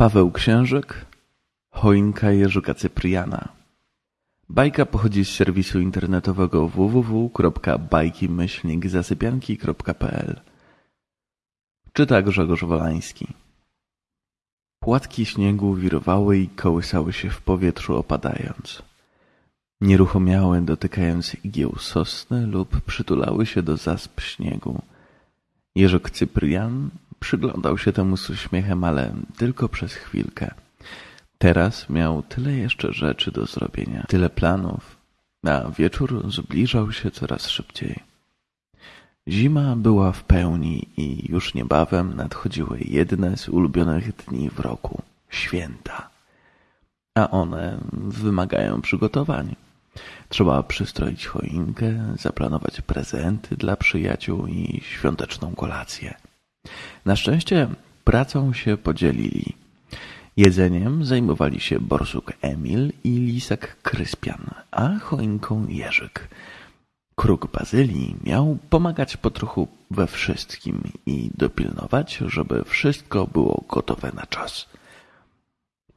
Paweł Księżyk, choinka Jerzyka Cypriana. Bajka pochodzi z serwisu internetowego www.bajki-zasypianki.pl Czyta Grzegorz Wolański. Płatki śniegu wirowały i kołysały się w powietrzu opadając. Nieruchomiałe dotykając igieł sosny lub przytulały się do zasp śniegu. Jerzyk Cyprian Przyglądał się temu z uśmiechem, ale tylko przez chwilkę. Teraz miał tyle jeszcze rzeczy do zrobienia, tyle planów, a wieczór zbliżał się coraz szybciej. Zima była w pełni i już niebawem nadchodziły jedne z ulubionych dni w roku święta. A one wymagają przygotowań. Trzeba przystroić choinkę, zaplanować prezenty dla przyjaciół i świąteczną kolację. Na szczęście pracą się podzielili. Jedzeniem zajmowali się borsuk Emil i lisak Kryspian, a choinką Jerzyk. Kruk Bazylii miał pomagać po trochu we wszystkim i dopilnować, żeby wszystko było gotowe na czas.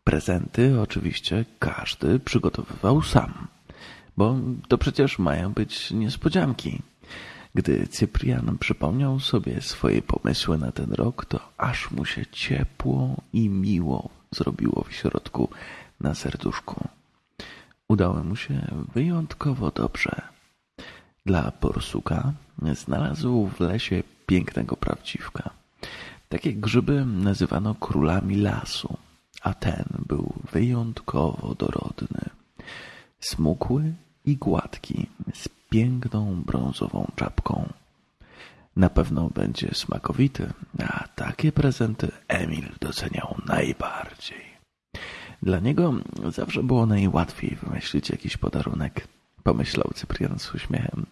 Prezenty oczywiście każdy przygotowywał sam, bo to przecież mają być niespodzianki. Gdy Cyprian przypomniał sobie swoje pomysły na ten rok, to aż mu się ciepło i miło zrobiło w środku na serduszku. Udało mu się wyjątkowo dobrze. Dla porsuka znalazł w lesie pięknego prawdziwka. Takie grzyby nazywano królami lasu, a ten był wyjątkowo dorodny. Smukły i gładki, z piękną brązową czapką. Na pewno będzie smakowity, a takie prezenty Emil doceniał najbardziej. Dla niego zawsze było najłatwiej wymyślić jakiś podarunek, pomyślał Cyprian z uśmiechem.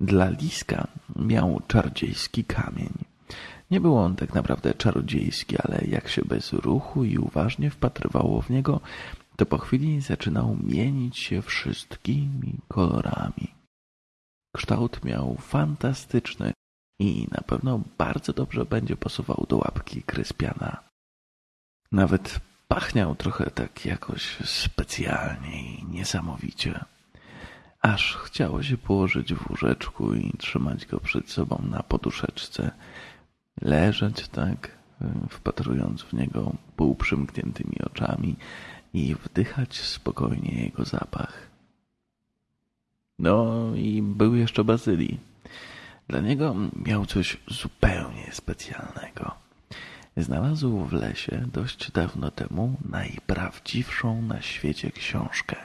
Dla Liska miał czarodziejski kamień. Nie był on tak naprawdę czarodziejski, ale jak się bez ruchu i uważnie wpatrywało w niego, to po chwili zaczynał mienić się wszystkimi kolorami. Kształt miał fantastyczny i na pewno bardzo dobrze będzie posuwał do łapki Kryspiana. Nawet pachniał trochę tak jakoś specjalnie i niesamowicie. Aż chciało się położyć w łóżeczku i trzymać go przed sobą na poduszeczce. Leżeć tak, wpatrując w niego półprzymkniętymi oczami i wdychać spokojnie jego zapach. No i był jeszcze Bazylii. Dla niego miał coś zupełnie specjalnego. Znalazł w lesie dość dawno temu najprawdziwszą na świecie książkę.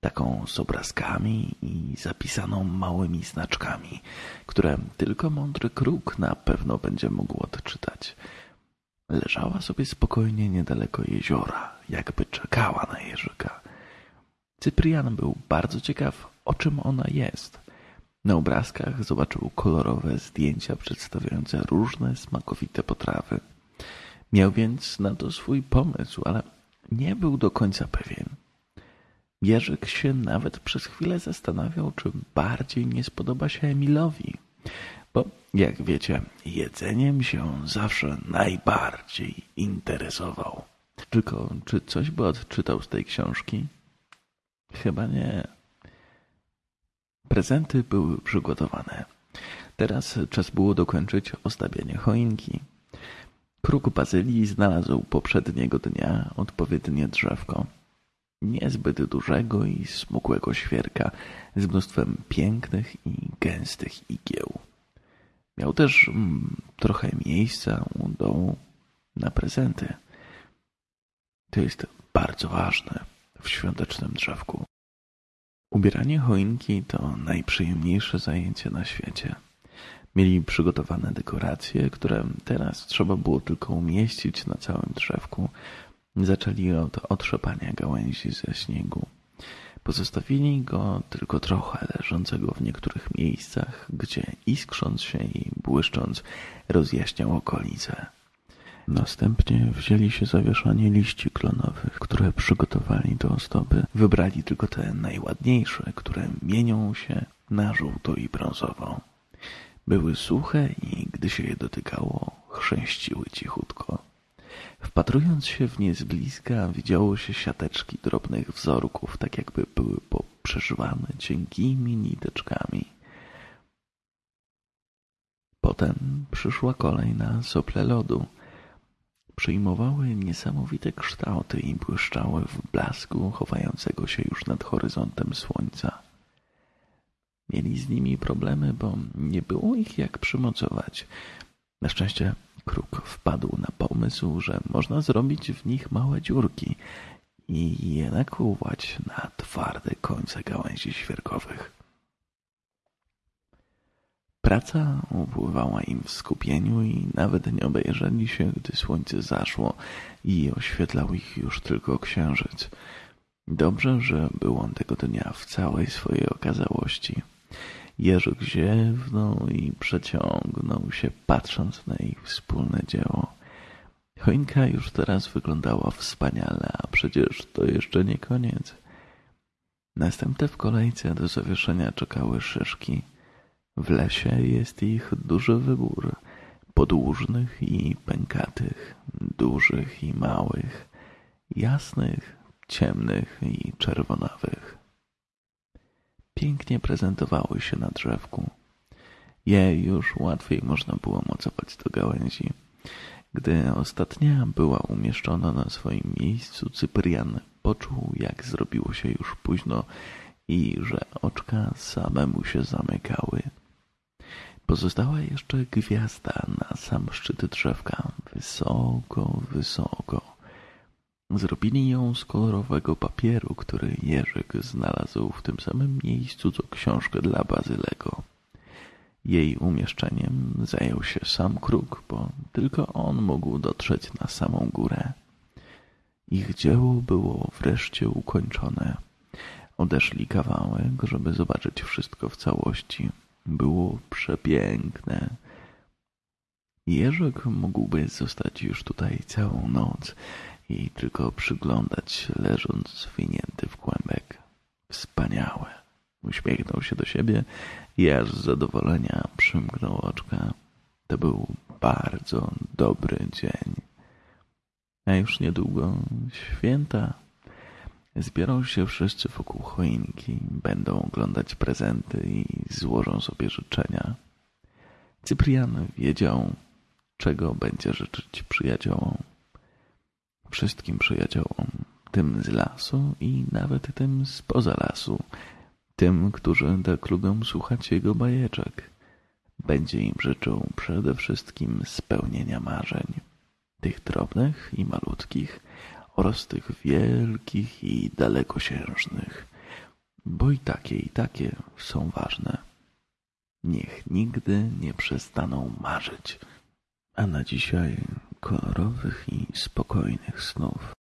Taką z obrazkami i zapisaną małymi znaczkami, które tylko mądry kruk na pewno będzie mógł odczytać. Leżała sobie spokojnie niedaleko jeziora, jakby czekała na Jerzyka. Cyprian był bardzo ciekaw, o czym ona jest. Na obrazkach zobaczył kolorowe zdjęcia przedstawiające różne smakowite potrawy. Miał więc na to swój pomysł, ale nie był do końca pewien. Jerzyk się nawet przez chwilę zastanawiał, czy bardziej nie spodoba się Emilowi, bo jak wiecie, jedzeniem się zawsze najbardziej interesował. Tylko czy coś by odczytał z tej książki? Chyba nie. Prezenty były przygotowane. Teraz czas było dokończyć ozdabianie choinki. Kruk bazylii znalazł poprzedniego dnia odpowiednie drzewko. Niezbyt dużego i smukłego świerka z mnóstwem pięknych i gęstych igieł. Miał też mm, trochę miejsca u dołu na prezenty. To jest bardzo ważne w świątecznym drzewku. Ubieranie choinki to najprzyjemniejsze zajęcie na świecie. Mieli przygotowane dekoracje, które teraz trzeba było tylko umieścić na całym drzewku. Zaczęli od otrzepania gałęzi ze śniegu. Pozostawili go tylko trochę leżącego w niektórych miejscach, gdzie iskrząc się i błyszcząc rozjaśniał okolice. Następnie wzięli się za wieszanie liści klonowych, które przygotowali do ozdoby. Wybrali tylko te najładniejsze, które mienią się na żółto i brązowo. Były suche i gdy się je dotykało, chrzęściły cichutko. Wpatrując się w nie z bliska, widziało się siateczki drobnych wzorków, tak jakby były poprzeżywane cienkimi niteczkami. Potem przyszła kolej na sople lodu. Przyjmowały niesamowite kształty i błyszczały w blasku chowającego się już nad horyzontem słońca. Mieli z nimi problemy, bo nie było ich jak przymocować. Na szczęście kruk wpadł na pomysł, że można zrobić w nich małe dziurki i je nakłuwać na twarde końce gałęzi świerkowych. Praca upływała im w skupieniu i nawet nie obejrzeli się, gdy słońce zaszło i oświetlał ich już tylko księżyc. Dobrze, że był on tego dnia w całej swojej okazałości. Jerzyk ziewnął i przeciągnął się, patrząc na ich wspólne dzieło. Choinka już teraz wyglądała wspaniale, a przecież to jeszcze nie koniec. Następne w kolejce do zawieszenia czekały szyszki. W lesie jest ich duży wybór, podłużnych i pękatych, dużych i małych, jasnych, ciemnych i czerwonawych. Pięknie prezentowały się na drzewku. Je już łatwiej można było mocować do gałęzi. Gdy ostatnia była umieszczona na swoim miejscu, Cyprian poczuł, jak zrobiło się już późno i że oczka same mu się zamykały. Pozostała jeszcze gwiazda na sam szczyt drzewka, wysoko, wysoko. Zrobili ją z kolorowego papieru, który Jerzyk znalazł w tym samym miejscu co książkę dla Bazylego. Jej umieszczeniem zajął się sam kruk, bo tylko on mógł dotrzeć na samą górę. Ich dzieło było wreszcie ukończone. Odeszli kawałek, żeby zobaczyć wszystko w całości. Było przepiękne. Jerzyk mógłby zostać już tutaj całą noc i tylko przyglądać leżąc zwinięty w kłębek. Wspaniałe. Uśmiechnął się do siebie i aż z zadowolenia przymknął oczka. To był bardzo dobry dzień. A już niedługo święta. Zbiorą się wszyscy wokół choinki, będą oglądać prezenty i złożą sobie życzenia. Cyprian wiedział, czego będzie życzyć przyjaciołom. Wszystkim przyjaciołom, tym z lasu i nawet tym spoza lasu, tym, którzy tak lubią słuchać jego bajeczek. Będzie im życzył przede wszystkim spełnienia marzeń, tych drobnych i malutkich, oraz tych wielkich i dalekosiężnych, bo i takie, i takie są ważne. Niech nigdy nie przestaną marzyć. A na dzisiaj kolorowych i spokojnych snów.